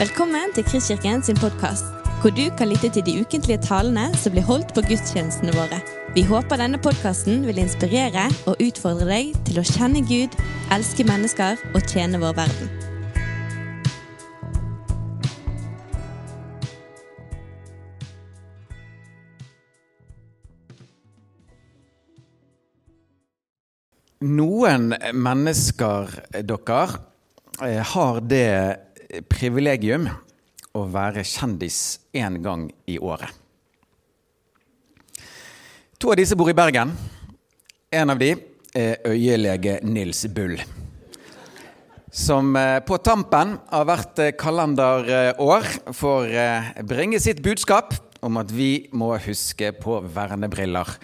Velkommen til Kristkirken sin podkast, hvor du kan lytte til de ukentlige talene som blir holdt på gudstjenestene våre. Vi håper denne podkasten vil inspirere og utfordre deg til å kjenne Gud, elske mennesker og tjene vår verden. Noen mennesker, dere, eh, har det privilegium å være kjendis én gang i året. To av disse bor i Bergen. En av de er øyelege Nils Bull. Som eh, på tampen av hvert eh, kalenderår får bringe sitt budskap om at vi må huske på vernebriller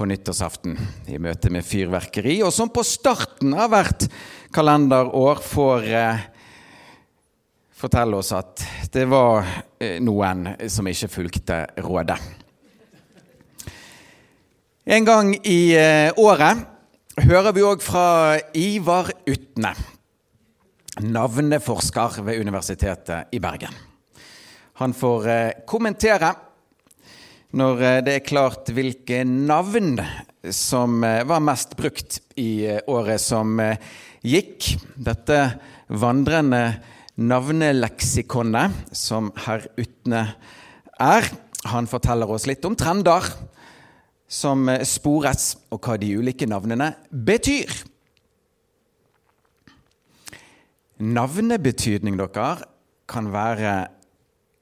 på nyttårsaften i møte med fyrverkeri, og som på starten av hvert kalenderår får eh, fortelle oss at det var eh, noen som ikke fulgte rådet. En gang i eh, året hører vi òg fra Ivar Utne, navneforsker ved Universitetet i Bergen. Han får eh, kommentere når det er klart hvilke navn som var mest brukt i året som gikk. Dette vandrende navneleksikonet som herr Utne er. Han forteller oss litt om trender som spores, og hva de ulike navnene betyr. Navnebetydning, dere, kan være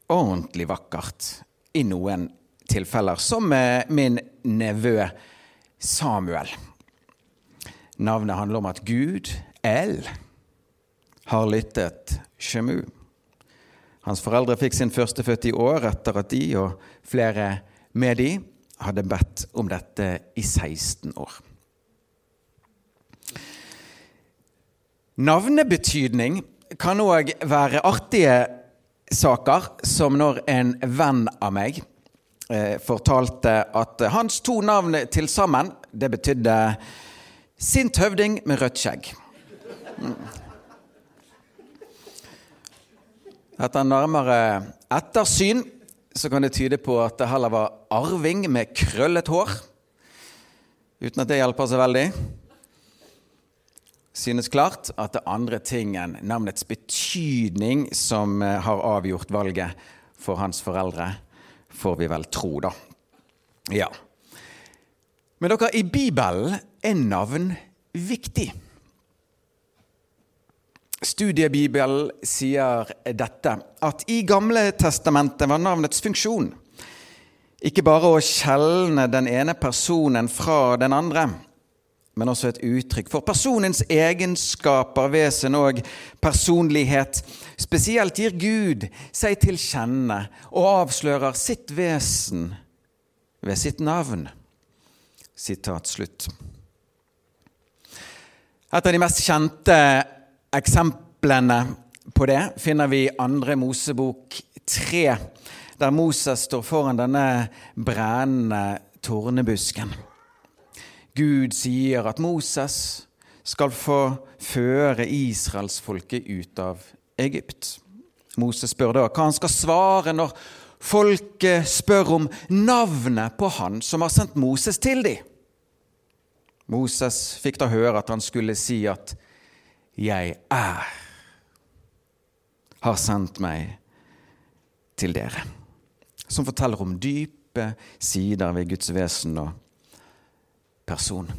ordentlig vakkert i noen tilfeller, som min nevø Samuel. Navnet handler om at Gud, El, har lyttet Shemu. Hans foreldre fikk sin førstefødte i år etter at de og flere med de hadde bedt om dette i 16 år. Navnebetydning kan òg være artige saker, som når en venn av meg Eh, fortalte at hans to navn til sammen, det betydde sint høvding med rødt skjegg. Mm. Etter nærmere ettersyn så kan det tyde på at det heller var arving med krøllet hår. Uten at det hjelper så veldig. Synes klart at det er andre ting enn navnets betydning som eh, har avgjort valget for hans foreldre får vi vel tro, da. Ja. Men dere, i Bibelen er navn viktig. Studiebibelen sier dette, at i Gamle testamentet var navnets funksjon ikke bare å skjelne den ene personen fra den andre, men også et uttrykk for personens egenskaper, vesen og personlighet. Spesielt gir Gud seg til kjenne og avslører sitt vesen ved sitt navn. Sitat slutt. Et av de mest kjente eksemplene på det finner vi i Andre Mosebok 3, der Moses står foran denne brennende tornebusken. Gud sier at Moses skal få føre israelsfolket ut av Egypt. Moses spør da hva han skal svare når folket spør om navnet på han som har sendt Moses til dem. Moses fikk da høre at han skulle si at 'Jeg er har sendt meg til dere', som forteller om dype sider ved Guds vesen og person.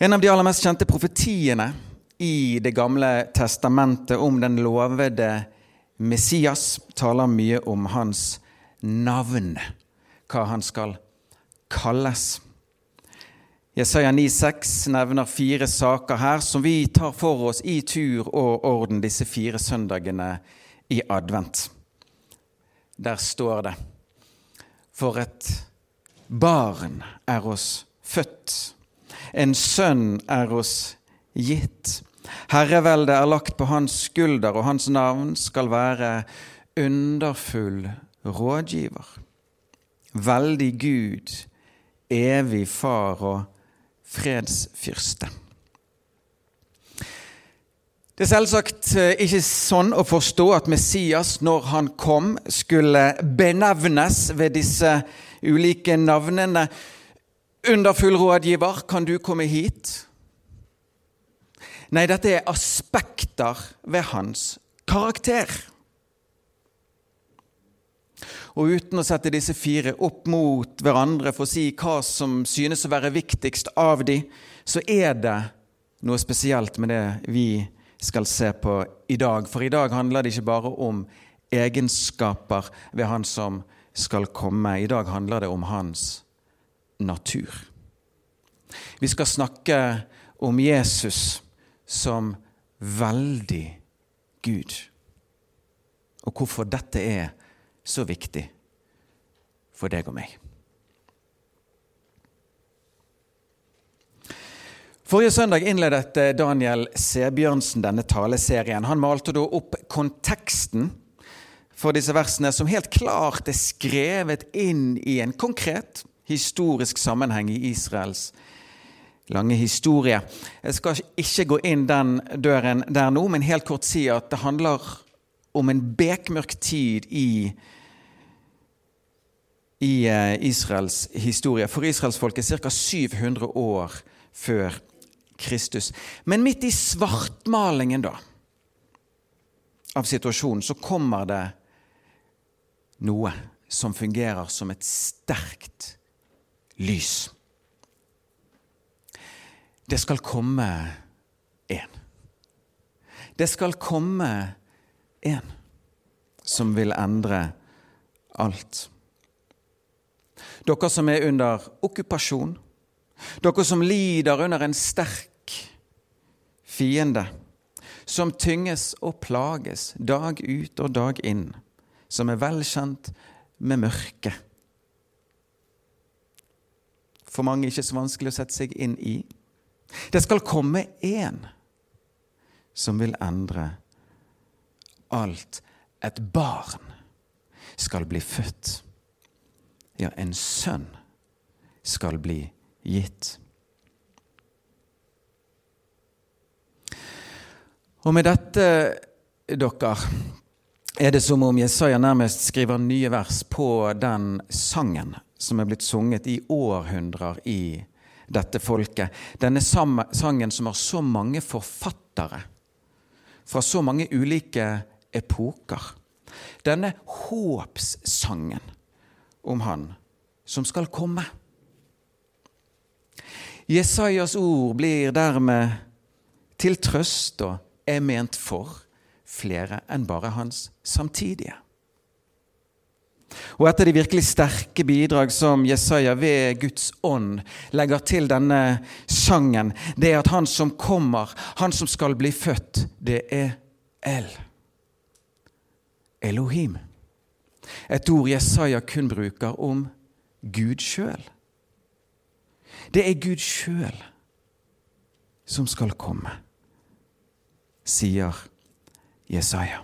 En av de aller mest kjente profetiene i Det gamle testamentet om den lovede Messias taler mye om hans navn, hva han skal kalles. Jesaja 9,6 nevner fire saker her som vi tar for oss i tur og orden disse fire søndagene i advent. Der står det For et Barn er oss født, en sønn er oss gitt. Herreveldet er lagt på hans skulder, og hans navn skal være underfull rådgiver. Veldig Gud, evig Far og fredsfyrste. Det er selvsagt eh, ikke sånn å forstå at Messias, når han kom, skulle benevnes ved disse ulike navnene. Underfull rådgiver, kan du komme hit? Nei, dette er aspekter ved hans karakter. Og uten å sette disse fire opp mot hverandre for å si hva som synes å være viktigst av de, så er det noe spesielt med det vi skal se på i dag. For i dag handler det ikke bare om egenskaper ved Han som skal komme. I dag handler det om hans natur. Vi skal snakke om Jesus som veldig Gud, og hvorfor dette er så viktig for deg og meg. Forrige søndag innledet eh, Daniel Sebjørnsen denne taleserien. Han malte da opp konteksten for disse versene, som helt klart er skrevet inn i en konkret historisk sammenheng i Israels lange historie. Jeg skal ikke gå inn den døren der nå, men helt kort si at det handler om en bekmørk tid i i eh, Israels historie. For israelsfolket ca. 700 år før Kristus. Men midt i svartmalingen da, av situasjonen så kommer det noe som fungerer som et sterkt lys. Det skal komme en. Det skal komme en som vil endre alt. Dere som er under okkupasjon, dere som lider under en sterk fiende, som tynges og plages dag ut og dag inn, som er velkjent med mørket. For mange ikke så vanskelig å sette seg inn i. Det skal komme én som vil endre alt. Et barn skal bli født. Ja, en sønn skal bli gitt. Og med dette, dere, er det som om Jesaja nærmest skriver nye vers på den sangen som er blitt sunget i århundrer i dette folket. Denne sangen som har så mange forfattere fra så mange ulike epoker. Denne håpssangen om Han som skal komme. Jesajas ord blir dermed til trøst og er ment for flere enn bare hans samtidige. Og Et av de virkelig sterke bidrag som Jesaja ved Guds ånd legger til denne sangen, det er at han som kommer, han som skal bli født, det er El. Elohim. Et ord Jesaja kun bruker om Gud sjøl. Det er Gud sjøl som skal komme, sier Jesaja.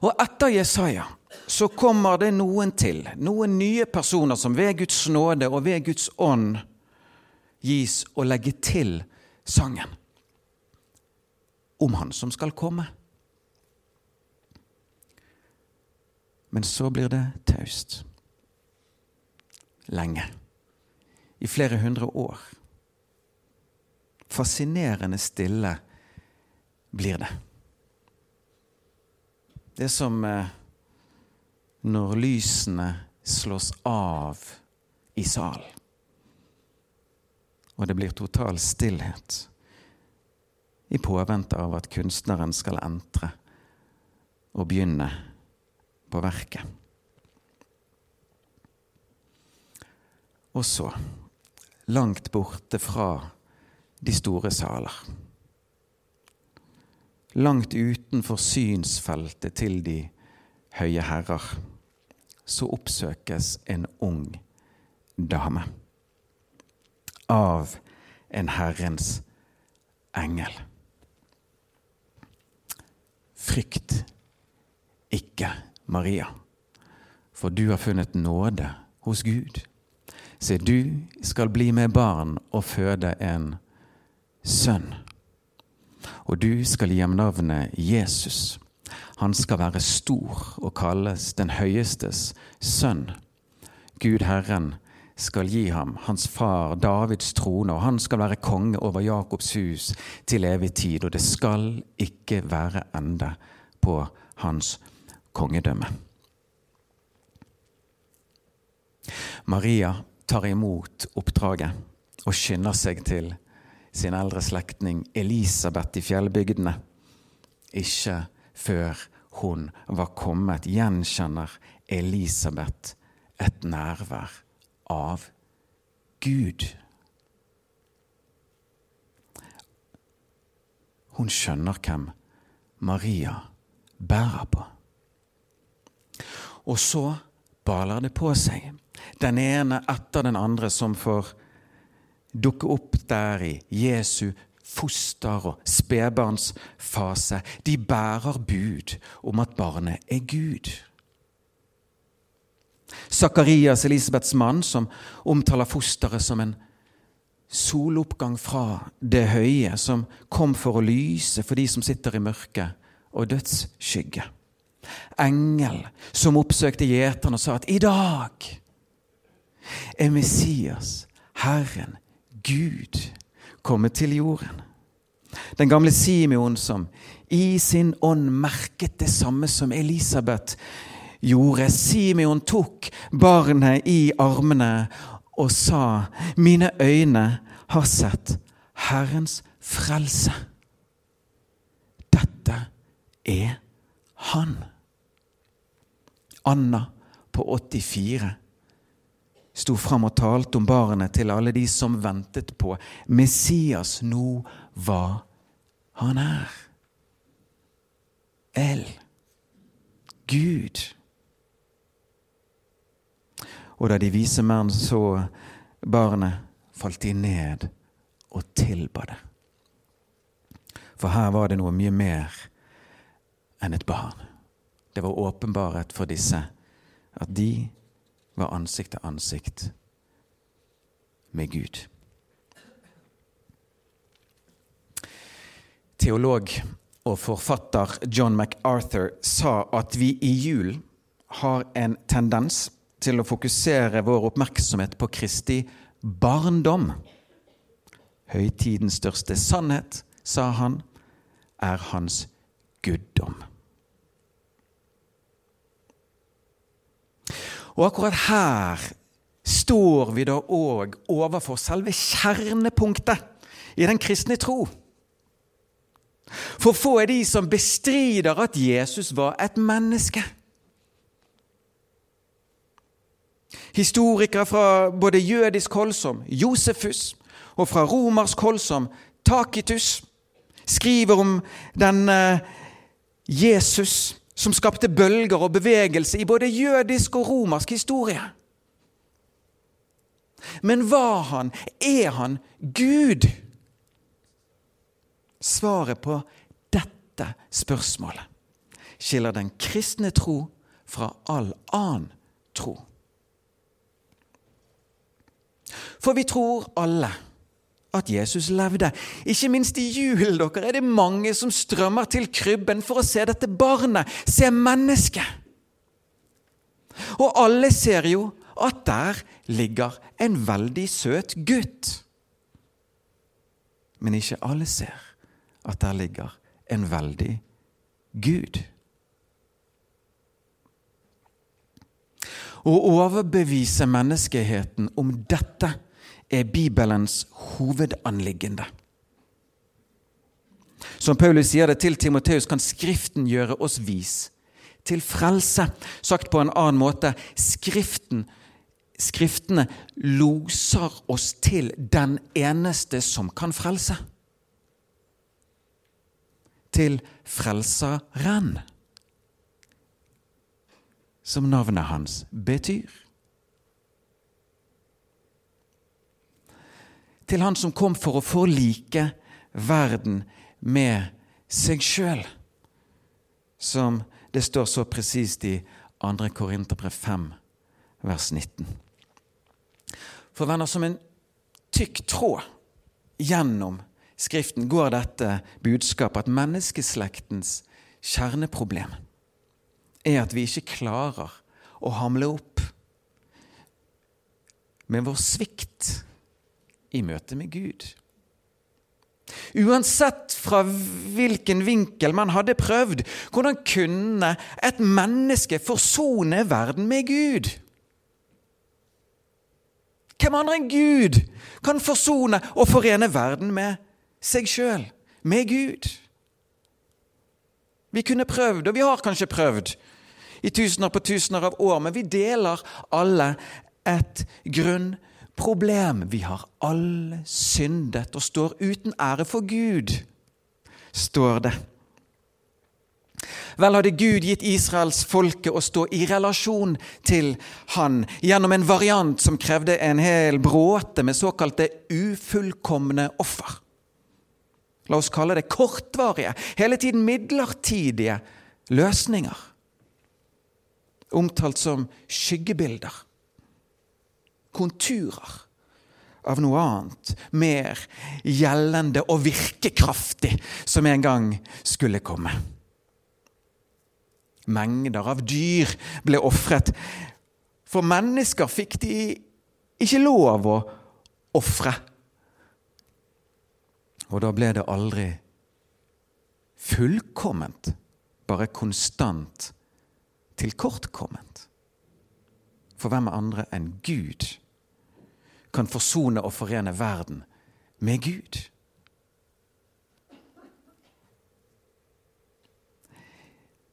Og etter Jesaja så kommer det noen til, noen nye personer som ved Guds nåde og ved Guds ånd gis å legge til sangen om Han som skal komme. Men så blir det taust. Lenge i flere hundre år. Fascinerende stille blir det. Det er som eh, når lysene slås av i salen. Og det blir total stillhet i påvente av at kunstneren skal entre og begynne på verket. Og så langt borte fra de store saler. Langt utenfor synsfeltet til de høye herrer, så oppsøkes en ung dame av en Herrens engel. Frykt ikke, Maria, for du har funnet nåde hos Gud. Se, du skal bli med barn og føde en sønn. og du skal gi ham navnet Jesus. Han skal være stor og kalles den høyestes sønn. Gud Herren skal gi ham hans far Davids trone, og han skal være konge over Jakobs hus til evig tid, og det skal ikke være ende på hans kongedømme. Maria tar imot oppdraget og skynder seg til sin eldre slektning Elisabeth i fjellbygdene. Ikke før hun var kommet, gjenkjenner Elisabeth et nærvær av Gud. Hun skjønner hvem Maria bærer på. Og så baler det på seg. Den ene etter den andre som får dukke opp der i Jesu foster- og spedbarnsfase. De bærer bud om at barnet er Gud. Sakarias, Elisabeths mann, som omtaler fosteret som en soloppgang fra det høye, som kom for å lyse for de som sitter i mørket og dødsskygge. Engel som oppsøkte gjeteren og sa at i dag er Messias, Herren, Gud, kommet til jorden. Den gamle Simeon som i sin ånd merket det samme som Elisabeth gjorde. Simeon tok barnet i armene og sa, 'Mine øyne har sett Herrens frelse.' Dette er Han. Anna på 84 sto fram og talte om barnet til alle de som ventet på Messias. Nå var han er. El. Gud. Og da de vise menn så barnet, falt de ned og tilba det. For her var det noe mye mer enn et barn. Det var åpenbarhet for disse at de var ansikt til ansikt med Gud. Teolog og forfatter John MacArthur sa at vi i julen har en tendens til å fokusere vår oppmerksomhet på Kristi barndom. Høytidens største sannhet, sa han, er hans guddom. Og akkurat her står vi da òg overfor selve kjernepunktet i den kristne tro. For få er de som bestrider at Jesus var et menneske. Historikere fra både jødisk hold som Josefus og fra romersk hold som Takitus skriver om denne Jesus som skapte bølger og bevegelse i både jødisk og romersk historie. Men var han, er han, Gud? Svaret på dette spørsmålet skiller den kristne tro fra all annen tro. For vi tror alle at Jesus levde. Ikke minst i jul dere, er det mange som strømmer til krybben for å se dette barnet, se mennesket. Og alle ser jo at der ligger en veldig søt gutt. Men ikke alle ser at der ligger en veldig Gud. Å overbevise menneskeheten om dette er Bibelens hovedanliggende. Som Paulus sier det til Timoteus, kan Skriften gjøre oss vis til frelse. Sagt på en annen måte Skriften, Skriftene loser oss til den eneste som kan frelse. Til Frelseren, som navnet hans betyr. Til han som kom for å forlike verden med seg sjøl. Som det står så presist i 2. Korinterbrev 5, vers 19. For venner, som en tykk tråd gjennom Skriften går dette budskapet at menneskeslektens kjerneproblem er at vi ikke klarer å hamle opp med vår svikt i møte med Gud. Uansett fra hvilken vinkel man hadde prøvd, hvordan kunne et menneske forsone verden med Gud? Hvem andre enn Gud kan forsone og forene verden med seg sjøl, med Gud? Vi kunne prøvd, og vi har kanskje prøvd, i tusener på tusener av år, men vi deler alle et grunnproblem. Vi har alle syndet og står uten ære for Gud, står det. Vel hadde Gud gitt Israels folke å stå i relasjon til Han gjennom en variant som krevde en hel bråte med såkalte ufullkomne offer. La oss kalle det kortvarige, hele tiden midlertidige løsninger. Omtalt som skyggebilder. Konturer av noe annet, mer gjeldende og virkekraftig, som en gang skulle komme. Mengder av dyr ble ofret. For mennesker fikk de ikke lov å ofre. Og da ble det aldri fullkomment, bare konstant tilkortkomment. For hvem andre enn Gud kan forsone og forene verden med Gud?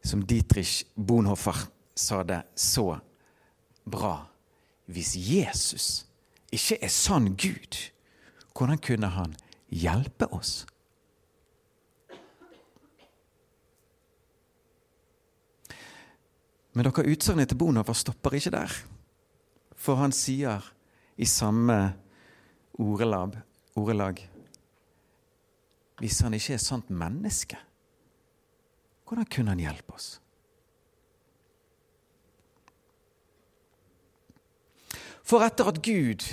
som Dietrich Bonhoffer sa det så bra. Hvis Jesus ikke er sann Gud, hvordan kunne han hjelpe oss? Men dere utsagnet til Bonhoffer stopper ikke der. For han sier i samme ordelag, ordelag Hvis han ikke er sant menneske, hvordan kunne han hjelpe oss? For etter at Gud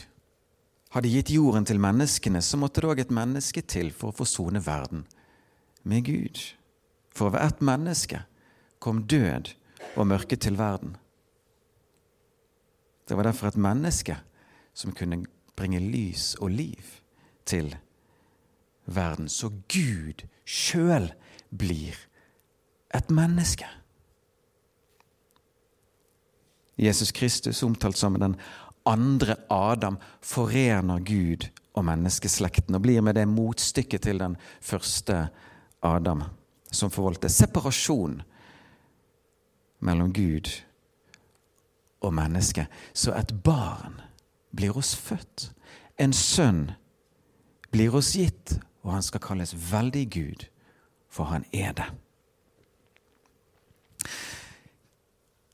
hadde gitt jorden til menneskene, så måtte det òg et menneske til for å forsone verden med Gud. For ved ett menneske kom død og mørke til verden. Det var derfor et menneske som kunne bringe lys og liv til verden. Så Gud sjøl blir et menneske. Jesus Kristus, omtalt som den andre Adam, forener Gud og menneskeslekten og blir med det motstykket til den første Adam, som forvoldte separasjon mellom Gud og menneske. Så et barn blir oss født. En sønn blir oss gitt, og han skal kalles veldig Gud, for han er det.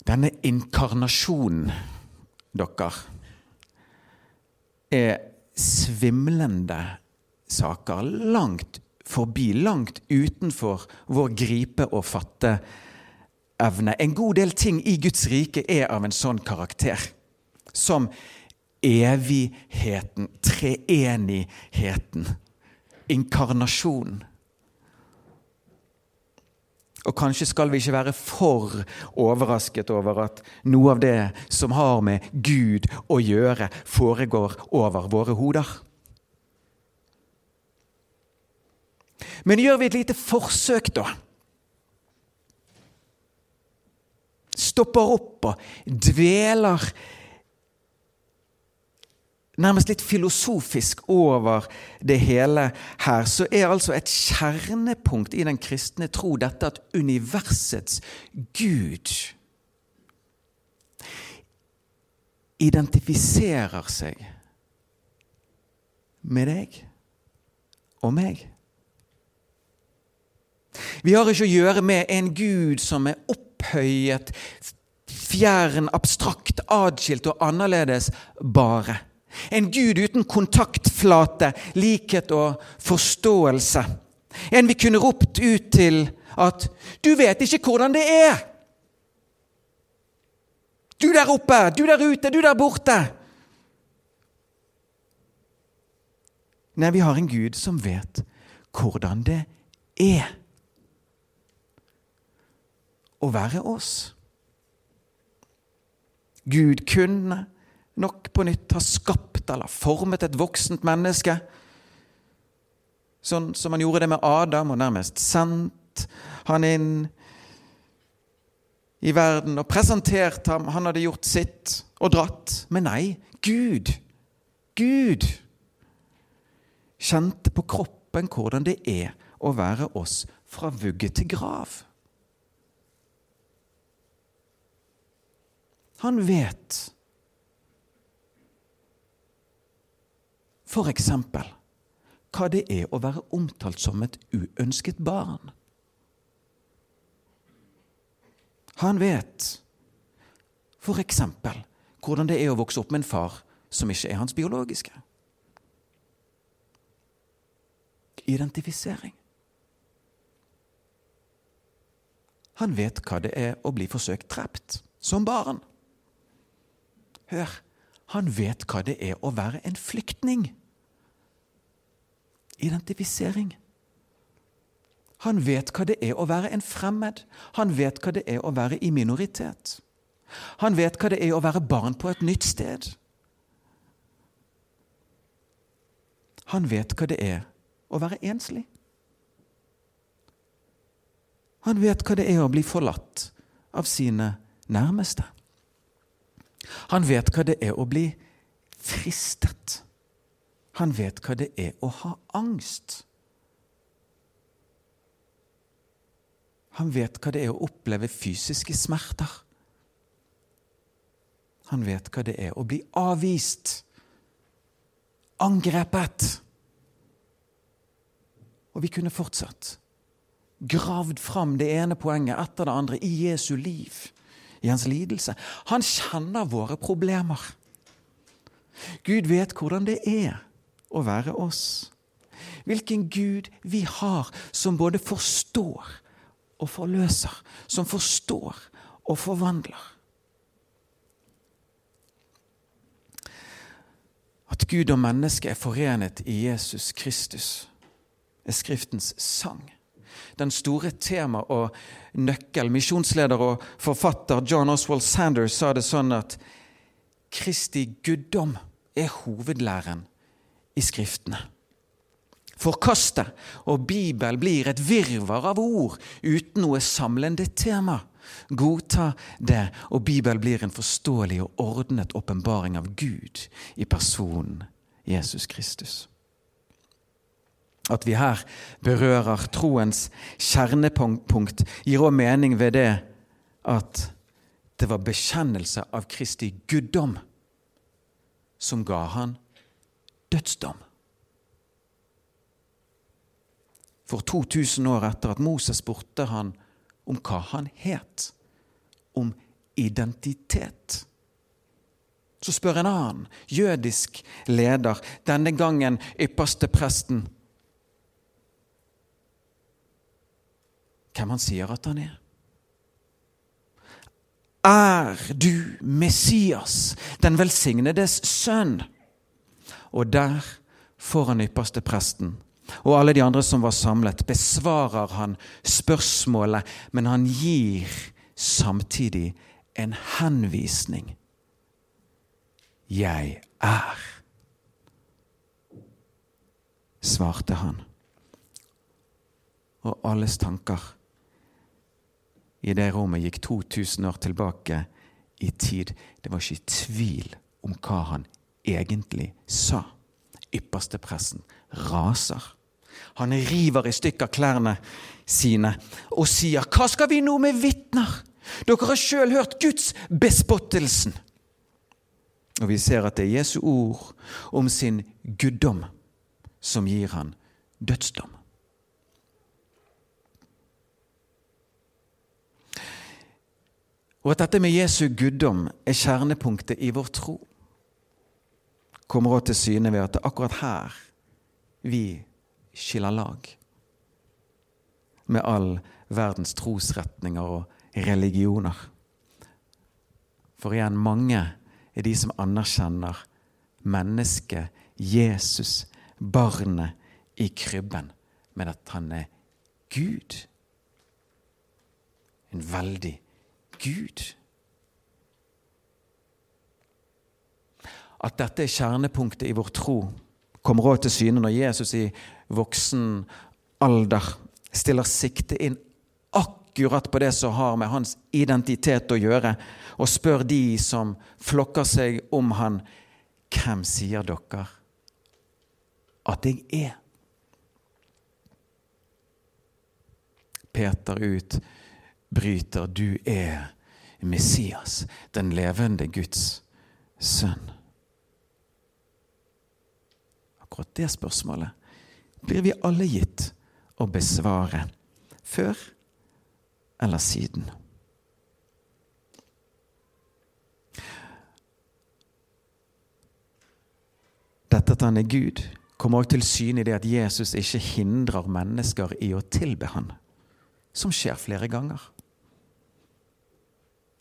Denne inkarnasjonen, dere, er svimlende saker langt forbi, langt utenfor vår gripe- og fatteevne. En god del ting i Guds rike er av en sånn karakter. Som evigheten, treenigheten, inkarnasjonen. Og kanskje skal vi ikke være for overrasket over at noe av det som har med Gud å gjøre, foregår over våre hoder. Men gjør vi et lite forsøk, da? Stopper opp og dveler nærmest litt filosofisk over det hele her, så er altså et kjernepunkt i den kristne tro dette at universets Gud identifiserer seg med deg og meg. Vi har ikke å gjøre med en Gud som er opphøyet, fjern, abstrakt, atskilt og annerledes bare. En Gud uten kontaktflate, likhet og forståelse. En vi kunne ropt ut til at 'Du vet ikke hvordan det er'. Du der oppe, du der ute, du der borte. Nei, vi har en Gud som vet hvordan det er å være oss. Gud kunne nok på nytt har skapt eller formet et voksent menneske, sånn som han gjorde det med Adam, og nærmest sendt han inn i verden og presentert ham. Han hadde gjort sitt og dratt. Men nei, Gud, Gud kjente på kroppen hvordan det er å være oss fra vugge til grav. Han vet for eksempel hva det er å være omtalt som et uønsket barn. Han vet for eksempel hvordan det er å vokse opp med en far som ikke er hans biologiske. Identifisering. Han vet hva det er å bli forsøkt drept som barn. Hør, han vet hva det er å være en flyktning. Identifisering. Han vet hva det er å være en fremmed. Han vet hva det er å være i minoritet. Han vet hva det er å være barn på et nytt sted. Han vet hva det er å være enslig. Han vet hva det er å bli forlatt av sine nærmeste. Han vet hva det er å bli fristet. Han vet hva det er å ha angst. Han vet hva det er å oppleve fysiske smerter. Han vet hva det er å bli avvist, angrepet. Og vi kunne fortsatt. Gravd fram det ene poenget etter det andre i Jesu liv, i hans lidelse. Han kjenner våre problemer. Gud vet hvordan det er å være oss. Hvilken Gud vi har som både forstår og forløser. Som forstår og forvandler. At Gud og mennesket er forenet i Jesus Kristus er Skriftens sang. Den store tema og nøkkel. Misjonsleder og forfatter John Oswald Sanders sa det sånn at Kristi guddom er hovedlæren i Skriftene. Forkaste og Bibel blir et virvar av ord uten noe samlende tema. Godta det, og Bibel blir en forståelig og ordnet åpenbaring av Gud i personen Jesus Kristus. At vi her berører troens kjernepunkt, gir òg mening ved det at det var bekjennelse av Kristi guddom som ga han dødsdom. For 2000 år etter at Moses spurte han om hva han het, om identitet. Så spør en annen, jødisk leder, denne gangen ypperste presten, hvem han sier at han er. Er du Messias, den velsignedes sønn? Og der, foran ypperste presten og alle de andre som var samlet, besvarer han spørsmålet, men han gir samtidig en henvisning. Jeg er, svarte han. Og alles tanker i det rommet gikk 2000 år tilbake i tid. Det var ikke tvil om hva han egentlig sa. Ypperste pressen raser. Han river i stykker klærne sine og sier, 'Hva skal vi nå med vitner?' Dere har sjøl hørt Guds bespottelsen. Og vi ser at det er Jesu ord om sin guddom som gir han dødsdom. Og at dette med Jesu guddom er kjernepunktet i vår tro, kommer også til syne ved at det er akkurat her vi skiller lag med all verdens trosretninger og religioner. For igjen, mange er de som anerkjenner mennesket, Jesus, barnet i krybben, men at han er Gud. En veldig Gud. At dette er kjernepunktet i vår tro, kommer også til syne når Jesus i voksen alder stiller sikte inn akkurat på det som har med hans identitet å gjøre, og spør de som flokker seg om han, hvem sier dere at jeg er? Peter ut bryter, du er Messias, den levende Guds sønn. Akkurat det spørsmålet blir vi alle gitt å besvare før eller siden. Dette at han er Gud, kommer også til syne i det at Jesus ikke hindrer mennesker i å tilbe han, som skjer flere ganger.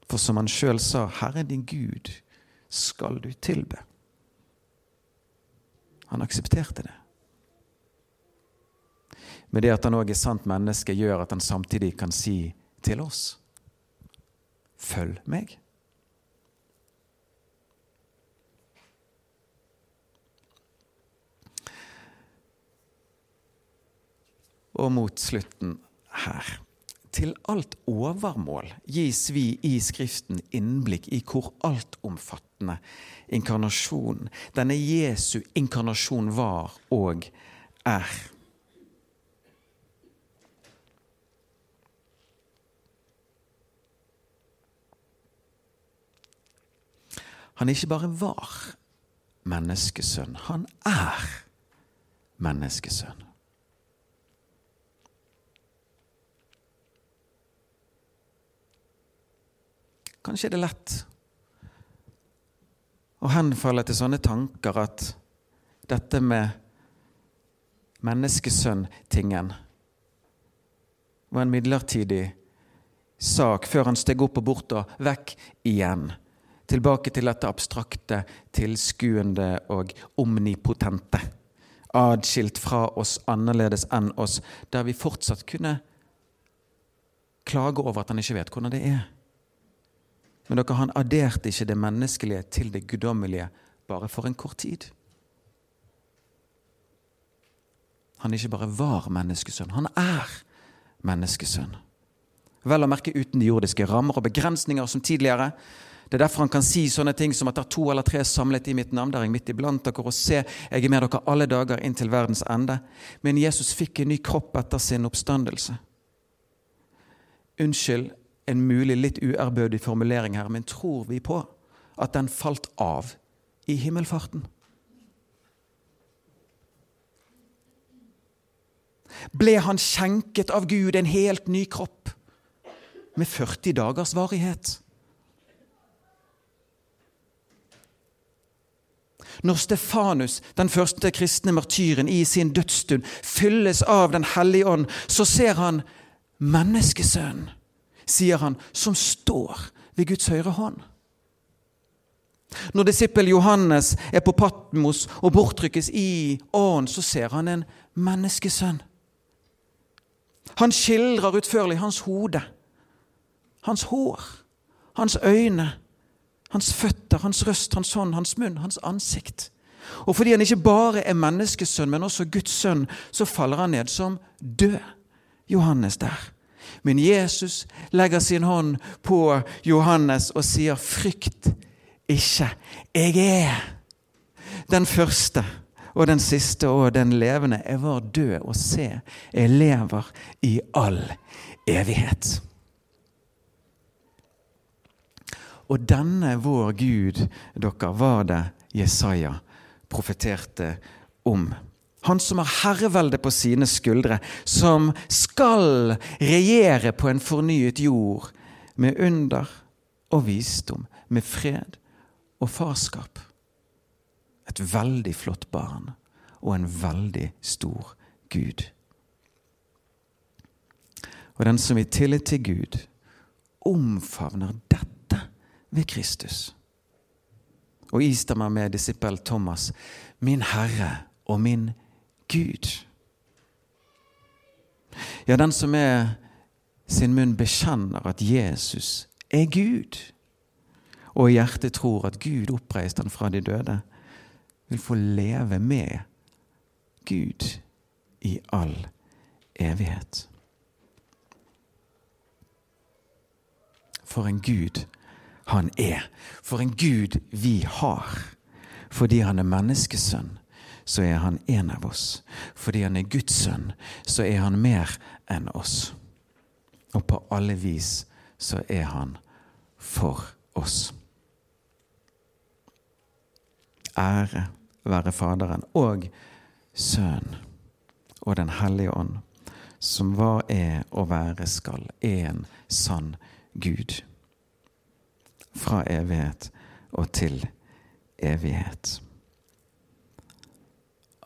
For som han sjøl sa, Herre din Gud skal du tilbe'. Han aksepterte det. Men det at han òg er sant menneske, gjør at han samtidig kan si til oss Følg meg. Og mot slutten her til alt overmål gis vi i Skriften innblikk i hvor altomfattende inkarnasjonen, denne Jesu inkarnasjon, var og er. Han ikke bare var menneskesønn, han er menneskesønn. Kanskje er det lett å henfalle til sånne tanker at dette med menneskesønn-tingen var en midlertidig sak før han steg opp og bort og vekk igjen tilbake til dette abstrakte, tilskuende og omnipotente. Adskilt fra oss, annerledes enn oss, der vi fortsatt kunne klage over at han ikke vet hvordan det er. Men dere, han aderte ikke det menneskelige til det guddommelige bare for en kort tid. Han ikke bare var menneskesønn, han er menneskesønn. Vel å merke uten de jordiske rammer og begrensninger som tidligere, det er derfor han kan si sånne ting som at det er to eller tre samlet i mitt navn. Der er jeg midt iblant dere, og se, jeg er med dere alle dager inn til verdens ende. Men Jesus fikk en ny kropp etter sin oppstandelse. Unnskyld en mulig litt uærbødig formulering her, men tror vi på at den falt av i himmelfarten? Ble han skjenket av Gud en helt ny kropp med 40 dagers varighet? Når Stefanus, den første kristne martyren, i sin dødsstund fylles av Den hellige ånd, så ser han menneskesønnen, sier han, som står ved Guds høyre hånd. Når disippel Johannes er på Patmos og borttrykkes i ånd, så ser han en menneskesønn. Han skildrer utførlig hans hode, hans hår, hans øyne, hans føtter, hans røst, hans hånd, hans munn, hans ansikt. Og fordi han ikke bare er menneskesønn, men også Guds sønn, så faller han ned som død. Johannes der. Men Jesus legger sin hånd på Johannes og sier, 'Frykt ikke. Jeg er den første og den siste og den levende. Jeg var død, og se, jeg lever i all evighet.' Og denne vår Gud, dere, var det Jesaja profeterte om. Han som har herreveldet på sine skuldre, som skal regjere på en fornyet jord med under og visdom, med fred og farskap. Et veldig flott barn og en veldig stor Gud. Og den som i tillit til Gud omfavner dette ved Kristus. Og istemmer med disippel Thomas, min Herre og min Gud. Ja, den som med sin munn bekjenner at Jesus er Gud, og i hjertet tror at Gud oppreiste han fra de døde, vil få leve med Gud i all evighet. For en Gud han er. For en Gud vi har. Fordi han er menneskesønn, så er han en av oss. Fordi han er Guds sønn, så er han mer enn oss. Og på alle vis så er han for oss. Ære være Faderen og Sønnen og Den hellige ånd, som var, er og være skal, en sann Gud. Fra evighet og til evighet.